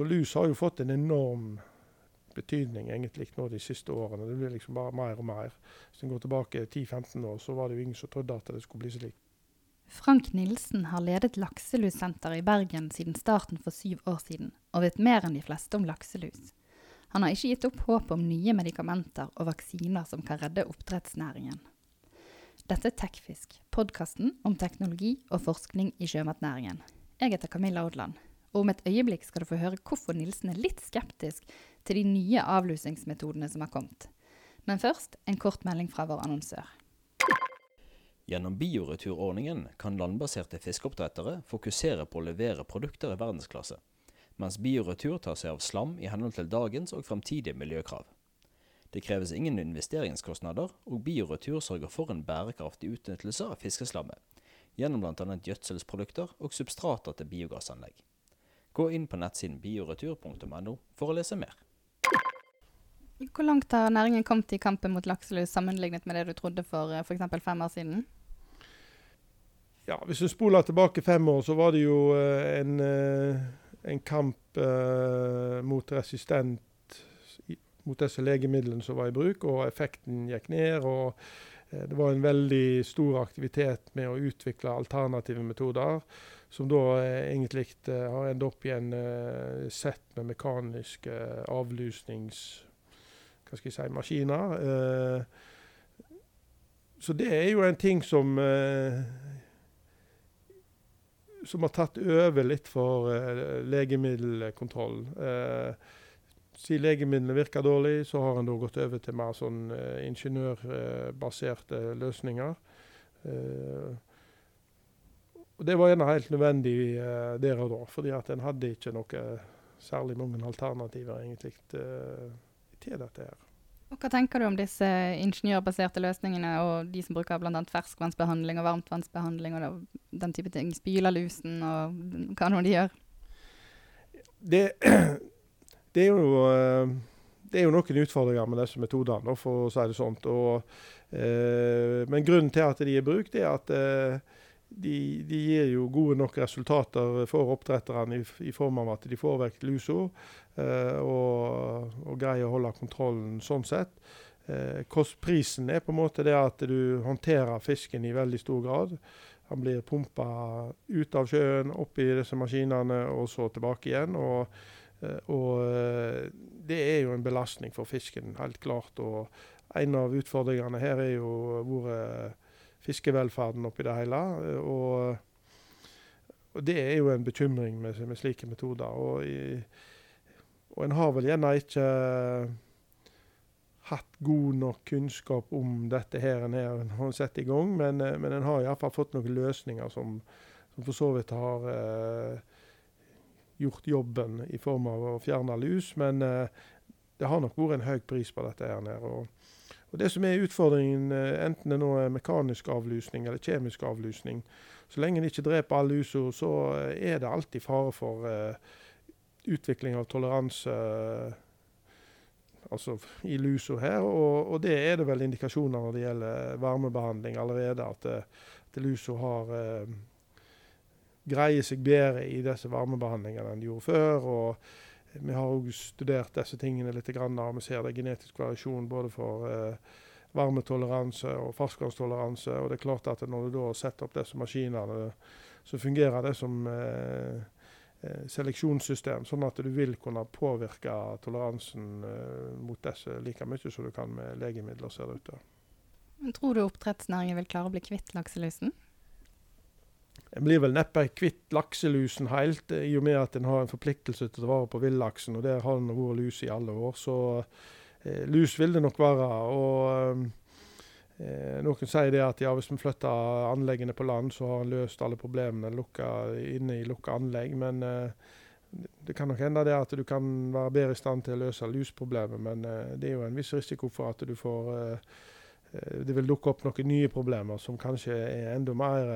så lus har jo fått en enorm betydning egentlig nå de siste årene. Det blir liksom bare mer og mer. Hvis en går tilbake 10-15 år, så var det jo ingen som trodde at det skulle bli slik. Frank Nilsen har ledet lakselussenter i Bergen siden starten for syv år siden, og vet mer enn de fleste om lakselus. Han har ikke gitt opp håpet om nye medikamenter og vaksiner som kan redde oppdrettsnæringen. Dette er Tekfisk, podkasten om teknologi og forskning i sjømatnæringen. Jeg heter Camilla Odland, og om et øyeblikk skal du få høre hvorfor Nilsen er litt skeptisk til de nye avlusingsmetodene som har kommet. Men først en kort melding fra vår annonsør. Gjennom bioreturordningen kan landbaserte fiskeoppdrettere fokusere på å levere produkter i verdensklasse, mens bioretur tar seg av slam i henhold til dagens og fremtidige miljøkrav. Det kreves ingen investeringskostnader, og bioretur sørger for en bærekraftig utnyttelse av fiskeslammet, gjennom bl.a. gjødselsprodukter og substrater til biogassanlegg. Gå inn på nettsiden bioretur.no for å lese mer. Hvor langt har næringen kommet i kampen mot lakselus sammenlignet med det du trodde for f.eks. fem år siden? Ja, Hvis du spoler tilbake fem år, så var det jo eh, en, eh, en kamp eh, mot resistent mot disse legemidlene som var i bruk, og effekten gikk ned. og Det var en veldig stor aktivitet med å utvikle alternative metoder, som da egentlig har endt opp i en sett med mekaniske avlusnings... Hva skal. Så det er jo en ting som som har tatt over litt for uh, legemiddelkontrollen. Uh, siden legemidlene virker dårlig, så har en gått over til mer sånn uh, ingeniørbaserte løsninger. Og Det var gjerne helt nødvendig der og da, fordi at en hadde ikke noe særlig mange alternativer egentlig til dette her. Og Hva tenker du om disse ingeniørbaserte løsningene og de som bruker bl.a. ferskvannsbehandling og varmtvannsbehandling og den type ting? Spyler lusen og hva nå de gjør? Det, det, er jo, eh, det, er jo, noen utfordringer med disse metodene, for å si det sånn. eh, men grunnen til at de er brukt, er at eh, de, de, gir jo gode nok resultater for oppdretterne i, i form av at de får vekk lusa eh, og, og, greier å holde kontrollen sånn sett. Eh, kostprisen er på en måte det at du håndterer fisken i veldig stor grad. Han blir pumpa ut av sjøen, opp i disse maskinene og så tilbake igjen. og, eh, og eh, det er jo en belastning for fisken, helt klart. og En av utfordringene her er jo vært fiskevelferden oppi det hele. Og, og, det er jo en bekymring med, med slike metoder. Og, i, og en har vel gjerne ikke hatt god nok kunnskap om dette her en har satt i gang, men, men en har iallfall fått noen løsninger som, som for så vidt har eh, gjort jobben i form av å fjerne lus. Men eh, det har nok vært en høy pris på dette her. Og, og Det som er utfordringen, eh, enten det nå er mekanisk avlusning eller kjemisk avlusning, så lenge en ikke dreper all lusa, så eh, er det alltid fare for uh, utvikling av toleranse uh, altså i lusa her. Og, og, det er det vel indikasjoner når det gjelder varmebehandling allerede, at, at lusa har uh, greier seg bedre i disse varmebehandlingene enn de gjorde før. og vi har òg studert disse tingene litt. Og vi ser det er genetisk variasjon både for eh, varmetoleranse og ferskvannstoleranse. Og det er klart at når du da setter opp disse maskinene, så fungerer det som eh, eh, seleksjonssystem, sånn at du vil kunne påvirke toleransen eh, mot disse like mye som du kan med legemidler, ser det ut til. Tror du oppdrettsnæringen vil klare å bli kvitt lakselusen? En blir vel neppe kvitt lakselusen helt, i og med at en har en forpliktelse til å ta vare på villaksen. Og der har det vært lus i alle år. Så eh, lus vil det nok være. Og eh, noen sier det at ja, hvis vi flytter anleggene på land, så har en løst alle problemene lukka, inne i lukka anlegg. Men eh, det kan nok hende det at du kan være bedre i stand til å løse lusproblemet. Men eh, det er jo en viss risiko for at du får eh, eh, det vil dukke opp noen nye problemer som kanskje er enda mer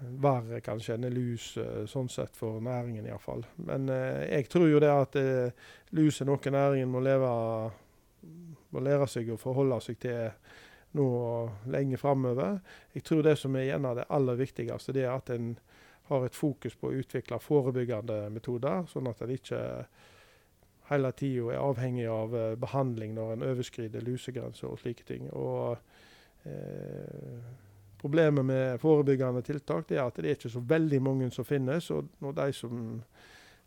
verre kanskje enn lus, eh, sånn sett for næringen iallfall. Men eh, jeg tror jo det at eh, lus er noe næringen må, leve, må lære seg å forholde seg til nå lenge framover. Jeg tror det som er en av det aller viktigste, det er at en har et fokus på å utvikle forebyggende metoder, sånn at en ikke hele tida er avhengig av eh, behandling når en overskrider lusegrenser og slike ting. Og eh, Problemet med forebyggende tiltak er at det er ikke så veldig mange som finnes. og når de som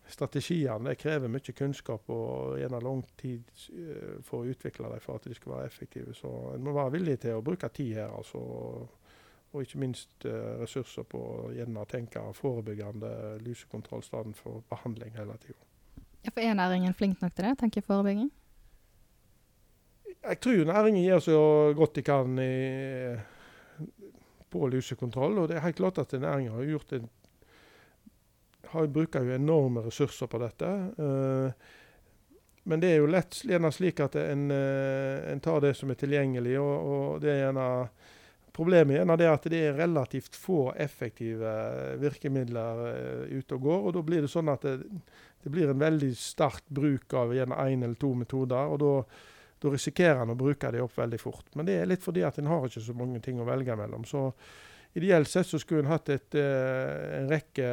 Strategiene krever mye kunnskap og gjerne lang tid uh, for å utvikle dem for at de skal være effektive. Så en må være villig til å bruke tid her. altså og ikke minst uh, ressurser på å gjerne tenke forebyggende lusekontroll for behandling hele tida. Ja, for Er næringen flink nok til det, tenker forebygging? Jeg tror næringen gjør så godt de kan i, på lusekontroll. Og det er helt klart at næringen har gjort en har, bruker jo enorme ressurser på dette. Uh, men det er jo lett gjerne slik at en, uh, en, tar det som er tilgjengelig. og, og det er gjerne Problemet er det at det er relativt få effektive virkemidler uh, ute og går. og Da blir det sånn at det, det blir en veldig sterk bruk av gjerne én eller to metoder. og da, da risikerer en å bruke de opp veldig fort. Men det er litt fordi at en har ikke så mange ting å velge mellom. Så ideelt sett så skulle en hatt et, uh, en rekke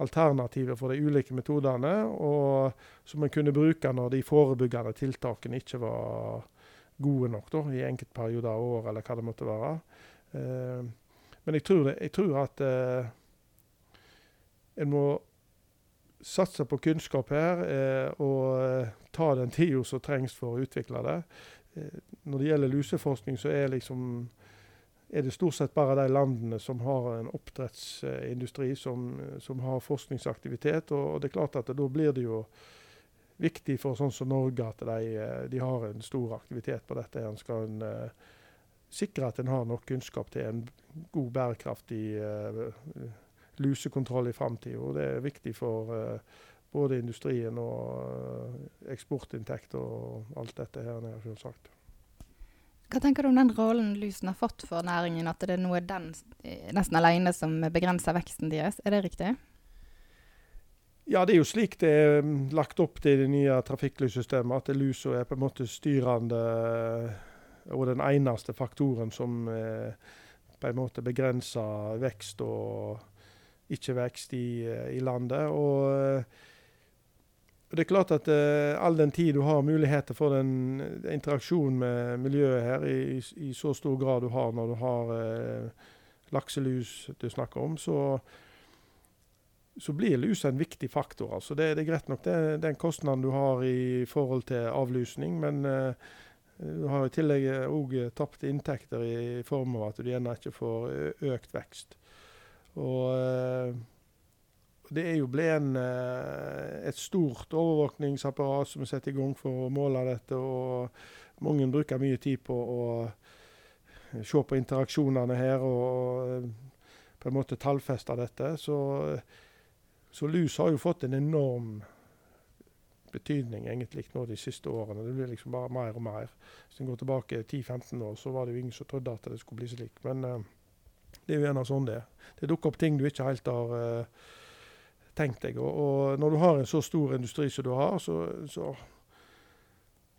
alternativer for de ulike metodene, og som en kunne bruke når de forebyggende tiltakene ikke var gode nok da, i enkelte perioder av året, eller hva det måtte være. Uh, men jeg tror, jeg tror at uh, en må satse på kunnskap her uh, og ta den tida som trengs for å utvikle det. når det gjelder luseforskning, så er liksom er det stort sett bare de landene som har en oppdrettsindustri som, som har forskningsaktivitet. Og, og, det er klart at da blir det jo viktig for sånn som Norge at de, de har en stor aktivitet på dette. En skal en, uh, sikre at en har nok kunnskap til en god, bærekraftig uh, lusekontroll i framtida. Det er viktig for uh, både industrien og eksportinntekter og alt dette her, selvsagt. Hva tenker du om den rollen lusen har fått for næringen, at det er noe den eh, nesten alene som begrenser veksten deres? Er det riktig? Ja, det er jo slik det er mm, lagt opp til det nye trafikklyssystemet. At lusa er på en måte styrende eh, og den eneste faktoren som eh, på en måte begrenser vekst og ikke vekst i, i landet. Og og det er klart at uh, All den tid du har muligheter for den interaksjonen med miljøet her, i, i, så stor grad du har når du har lakselus du snakker om, så, så blir lus en viktig faktor. Altså det, det er greit nok det, den kostnaden du har i forhold til avlusning, men uh, du har i tillegg òg tapte inntekter i form av at du gjerne ikke får økt vekst. Og det er jo ble eh, et stort overvåkningsapparat som er satt i gang for å måle dette. og Mange bruker mye tid på å se på interaksjonene her og på en måte tallfeste dette. Så, så lus har jo fått en enorm betydning egentlig nå de siste årene. Det blir liksom bare mer og mer. Hvis en går tilbake 10-15 år, så var det jo ingen som trodde at det skulle bli slik. Men uh, det er jo gjerne sånn det er. Det dukker opp ting du ikke helt har uh, tenkt deg. Og, og, når du har en så stor industri som du har, så, så,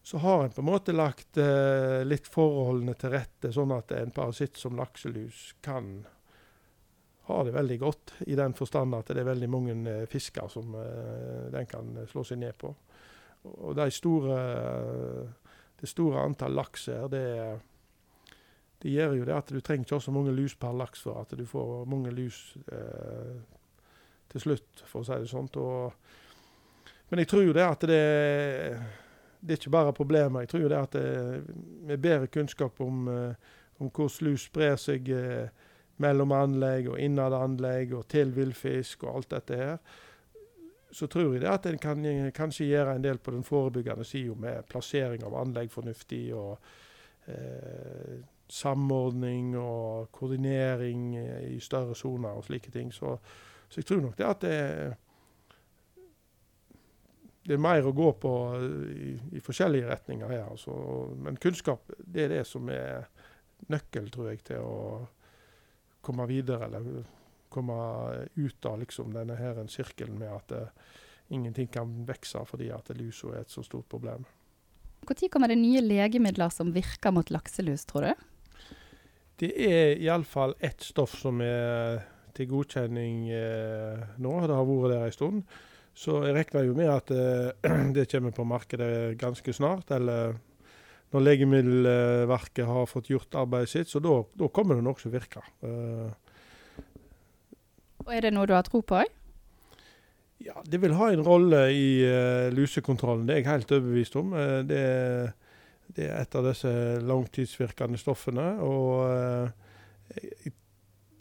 så har en på en måte lagt uh, litt forholdene til rette, sånn at en parasitt som lakselus kan ha det veldig godt. I den forstand at det er veldig mange eh, fisker som den kan slå seg ned på. Og de store, det store antall laks her, det, det gjør jo det at du trenger ikke ha så mange lus per laks for at du får mange lus eh, til slutt, for å si det sånn. men jeg tror jo det at det, det er ikke bare problemer. Jeg tror jo det at det, med bedre kunnskap om, eh, om hvordan lus sprer seg eh, mellom anlegg og innad anlegg og til villfisk og alt dette her, så tror jeg det at en kan kanskje gjøre en del på den forebyggende sida med plassering av anlegg fornuftig og eh, samordning og koordinering i større soner og slike ting. Så så jeg tror nok det at det, det er mer å gå på i, i forskjellige retninger her. Altså. Men kunnskap det er det som er nøkkel, tror jeg, til å komme videre. Eller komme ut av liksom, denne her sirkelen med at uh, ingenting kan vokse fordi at lusa er et så stort problem. Når kommer det nye legemidler som virker mot lakselus, tror du? Det er iallfall ett stoff som er til godkjenning eh, nå. Det har vært der en stund. Så jeg regner jo med at eh, det kommer på markedet ganske snart. Eller når Legemiddelverket har fått gjort arbeidet sitt. Så da kommer det noe som virker. Eh, og Er det noe du har tro på òg? Ja, Det vil ha en rolle i uh, lusekontrollen, det er jeg helt overbevist om. det det, det, er et av disse langtidsvirkende stoffene. og uh,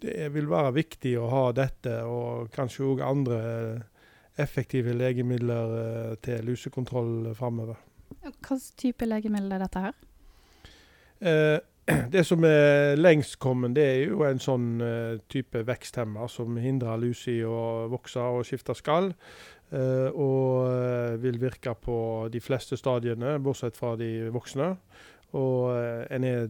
Det vil være viktig å ha dette, og kanskje òg andre effektive legemidler til lusekontroll framover. Hva type legemiddel er dette her? Det som er lengst kommet, det er jo en sånn uh, type veksthemmer som hindrer lus i å vokse og skifte skall. Uh, og uh, vil virke på de fleste stadiene, bortsett fra de voksne. Og en er,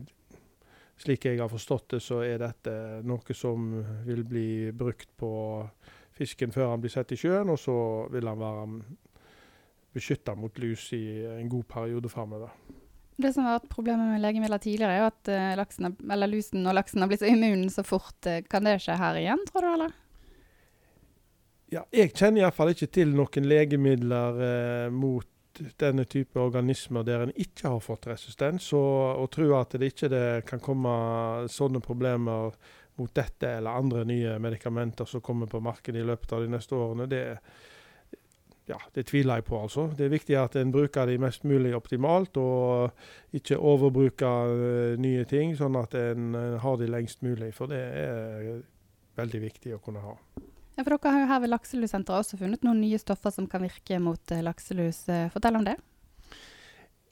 slik jeg har forstått det, så er dette noe som vil bli brukt på fisken før han blir satt i sjøen, og så vil han være beskytta mot lus i en god periode framover. Det som har vært problemet med legemidler tidligere, er jo at uh, laksen, lusen og laksen har blitt så immun så fort. Uh, kan det skje her igjen, tror du, eller? Ja, jeg kjenner iallfall ikke til noen legemidler uh, mot denne type organismer der en ikke har fått resistens. Og, å tro at det ikke det kan komme sånne problemer mot dette eller andre nye medikamenter som kommer på markedet i løpet av de neste årene, det, er ja, det tviler jeg på, altså. Det er viktig at en bruker de mest mulig optimalt, og ikke overbruker uh, nye ting, sånn at en uh, har de lengst mulig. For det er veldig viktig å kunne ha. Ja, for Dere har jo her ved Lakselussenteret også funnet noen nye stoffer som kan virke mot uh, lakselus. Fortell om det.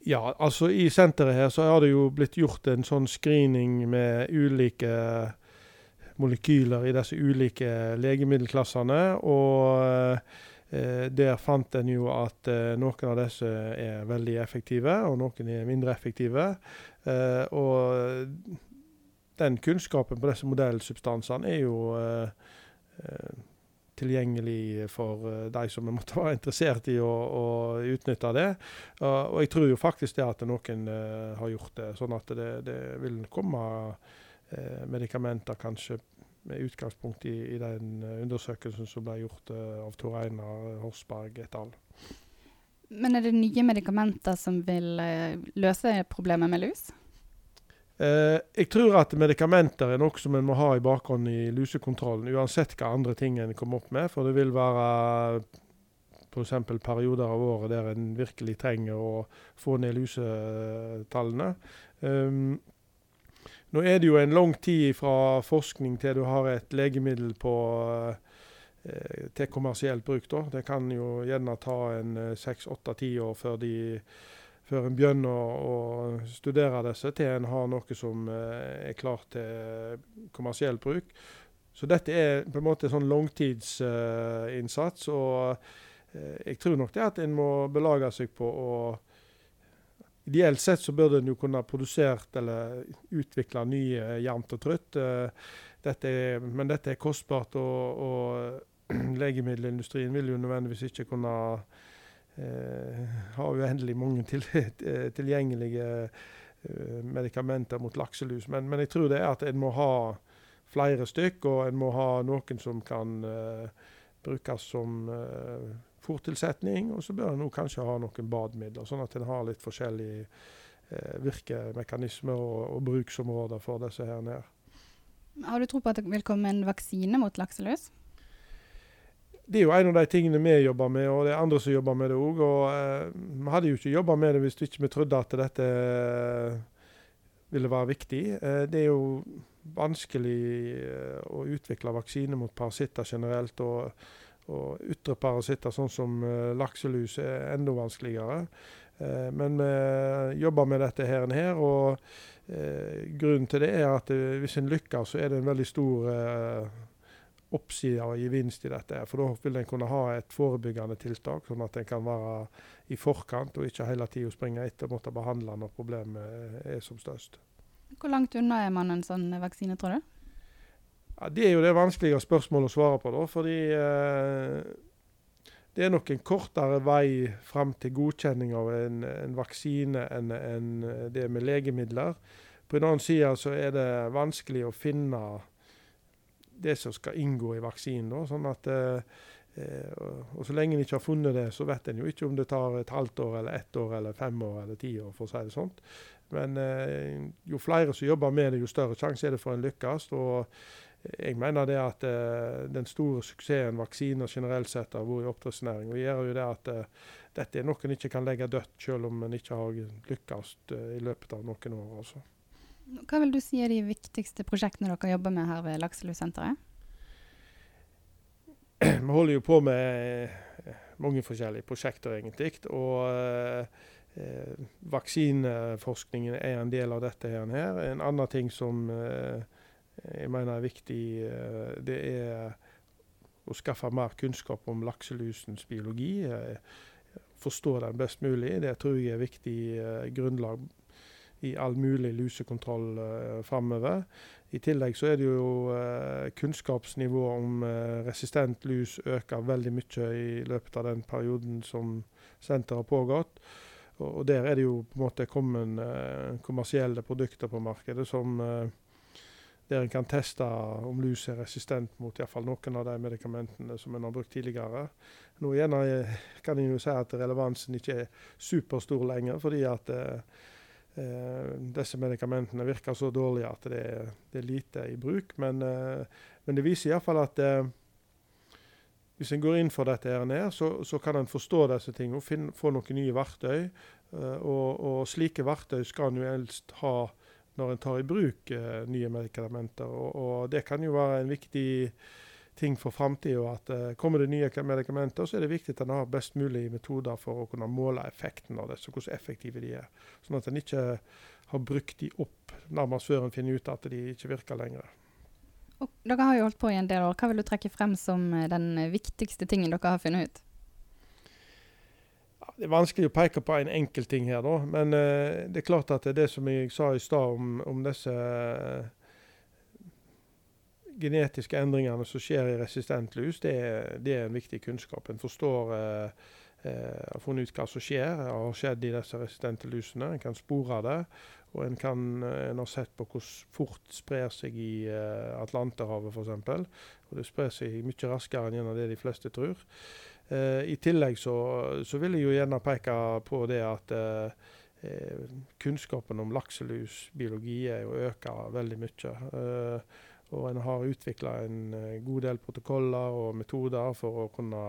Ja, altså i senteret her så har det jo blitt gjort en sånn screening med ulike molekyler i disse ulike legemiddelklassene. og Eh, der fant en jo at eh, noen av disse er veldig effektive, og noen er mindre effektive. Eh, og den kunnskapen på disse modellsubstansene er jo tilgjengelig for de som måtte være interessert i å, å utnytte det. og jeg tror jo faktisk det at noen har gjort det, sånn at det, det vil komme medikamenter kanskje med utgangspunkt i, i, den eh, undersøkelsen som ble gjort uh, av Tor Einar Horsberg et al. Men er det nye medikamenter som vil uh, løse problemet med lus? Eh, jeg tror at medikamenter er noe som en må ha i bakhånd i lusekontrollen, uansett hva andre ting en kommer opp med. For det vil være f.eks. perioder av året der en virkelig trenger å få ned lusetallene. Um, nå er det jo en lang tid fra forskning til du har et legemiddel på, eh, til kommersielt bruk. Da. Det kan jo gjerne ta en eh, seks-åtte-ti år før, de, før en begynner å, studere disse, til en har noe som eh, er klart til kommersiell bruk. Så dette er på en måte sånn langtidsinnsats. og jeg tror nok det at en må belage seg på å Ideelt sett så burde en jo kunne produsert eller utvikla nye jevnt og trutt. Eh, dette er, men dette er kostbart, og, og legemiddelindustrien vil jo nødvendigvis ikke kunne eh, ha uendelig mange til, tilgjengelige eh, medikamenter mot lakselus. Men, men, jeg tror det er at en må ha flere stykk, og en må ha noen som kan eh, brukes som eh, fòrtilsetning. Og så bør en kanskje ha noen bademidler, sånn at en har litt forskjellige eh, virkemekanismer og, og, bruksområder for disse her nede. Har du tro på at det vil komme en vaksine mot lakselus? Det er jo en av de tingene vi jobber med, og det er andre som jobber med det òg. Eh, vi hadde jo ikke jobba med det hvis vi ikke trodde at dette eh, ville være viktig. Eh, det er jo vanskelig eh, å utvikle vaksine mot parasitter generelt. og og ytre parasitter, sånn som uh, lakselus, er enda vanskeligere. Uh, men vi jobber med dette her, og her, og uh, grunnen til det er at hvis en lykkes, så er det en veldig stor oppside og gevinst i dette. For da vil en kunne ha et forebyggende tiltak, sånn at en kan være i forkant og ikke hele tida springe etter og måtte behandle når problemet er som størst. Hvor langt unna er man en sånn vaksine, tror du? Ja, Det er jo det vanskelige spørsmålet å svare på, da. Fordi eh, det er nok en kortere vei fram til godkjenning av en, en vaksine enn en det med legemidler. På en annen side så er det vanskelig å finne det som skal inngå i vaksinen. Da, sånn at Eh, og Så lenge en ikke har funnet det, så vet en jo ikke om det tar et halvt år, eller ett år, eller fem år eller ti år. for å si det sånt. Men eh, jo flere som jobber med det, jo større sjanse er det for en lykkes. og jeg mener det at eh, den store suksessen vaksiner generelt sett har vært i oppdrettsnæringen, gjør jo det at eh, dette er noe en ikke kan legge dødt, selv om en ikke har lykkes eh, i løpet av noen år. Altså. Hva vil du si er de viktigste prosjektene dere jobber med her ved Lakselussenteret? vi holder jo på med eh, mange forskjellige prosjekter, egentlig. Og eh, vaksineforskningen er en del av dette her. En annen ting som eh, jeg mener er viktig, eh, det er å skaffe mer kunnskap om lakselusens biologi. Eh, forstå den best mulig. Det tror jeg er viktig eh, grunnlag i all mulig lusekontroll uh, framover. I tillegg så er det jo uh, kunnskapsnivået om uh, resistent lus øker veldig mye i løpet av den perioden som senteret har pågått. Og, der er det jo på en måte kommet uh, kommersielle produkter på markedet som der en kan teste om lus er resistent mot i fall noen av de medikamentene som en har brukt tidligere. Nå gjerne kan en jo si at relevansen ikke er superstor lenger, fordi at Eh, disse medikamentene virker så dårlige at det er, det er lite i bruk. Men, eh, men det viser iallfall at eh, hvis en går inn for dette, her, så, så kan en forstå disse tingene finne, få noen nye verktøy. Og, og, slike verktøy skal en jo helst ha når en tar i bruk nye medikamenter. Og, og det kan jo være en viktig ting for framtida. At uh, kommer det nye medikamenter, så er det viktig at en har best mulig metoder for å kunne måle effekten av det, så hvordan effektive de er. Sånn at en ikke har brukt de opp nærmest før en finner ut at de ikke virker lenger. Og dere har jo holdt på i en del år. Hva vil du trekke frem som eh, den viktigste tingen dere har funnet ut? Det er vanskelig å peke på en enkel ting her, da. Men uh, det er klart at det, er det som jeg sa i stad om, om, disse uh, genetiske endringene som skjer i resistent lus, det det er en viktig kunnskap. En forstår uh, eh, har funnet ut hva som skjer, har skjedd i disse resistente lusene. En kan spore det. Og en, kan, en har sett på hvor fort sprer seg i uh, Atlanterhavet f.eks. Og det sprer seg mye raskere enn det de fleste tror. Uh, I tillegg så, så, vil jeg jo gjerne peke på det at uh, kunnskapen om lakselusbiologi er jo øker veldig mye. Og en har utvikla en god del protokoller og metoder for å kunne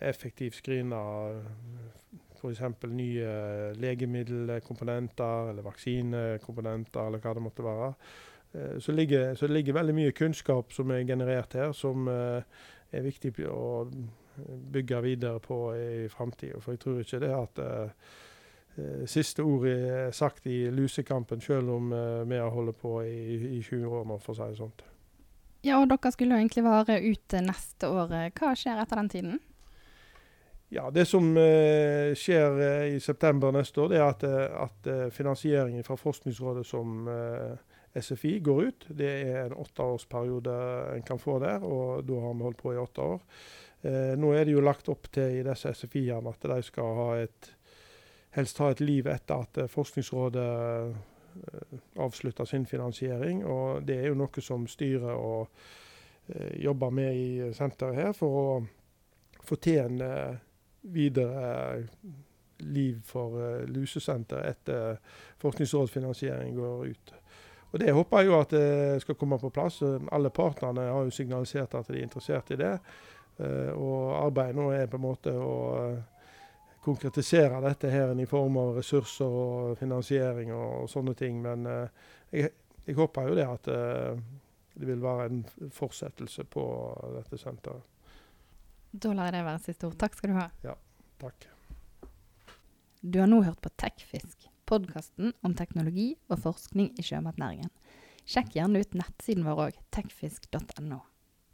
effektivt screene f.eks. nye legemiddelkomponenter eller vaksinekomponenter eller hva det måtte være. Så, ligger, så, det ligger veldig mye kunnskap som er generert her, som er viktig å bygge videre på i framtida. For jeg tror ikke det at uh, siste ordet er sagt i lusekampen, selv om uh, vi har holdt på i, i 20 år nå, for å si det sånn. Ja, og dere skulle egentlig vare ut neste år. Hva skjer etter den tiden? Ja, Det som uh, skjer i september neste år, det er at, at finansieringen fra Forskningsrådet som SFI går ut. Det er en åtteårsperiode en kan få der, og da har vi holdt på i åtte år. Nå er det jo lagt opp til i disse SFI-ene at de skal ha et helst ha et liv etter at eh, Forskningsrådet eh, avslutter sin finansiering. Og det er jo noe som styret og eh, jobber med i senteret her, for å til en videre liv for lusesenteret etter forskningsrådsfinansiering går ut. Og Det håper jeg jo at det skal komme på plass. Alle partnerne har jo signalisert at de er interessert i det. Og arbeidet nå er på en måte å konkretisere dette her i form av ressurser og finansiering og, og sånne ting. Men uh, jeg, jeg, håper jo det at uh, det vil være en fortsettelse på dette senteret. Da lar jeg det være siste ord. Takk skal du ha. Ja, takk. Du har nå hørt på Tekfisk, podkasten om teknologi og forskning i sjømatnæringen. Sjekk gjerne ut nettsiden vår òg, tekfisk.no.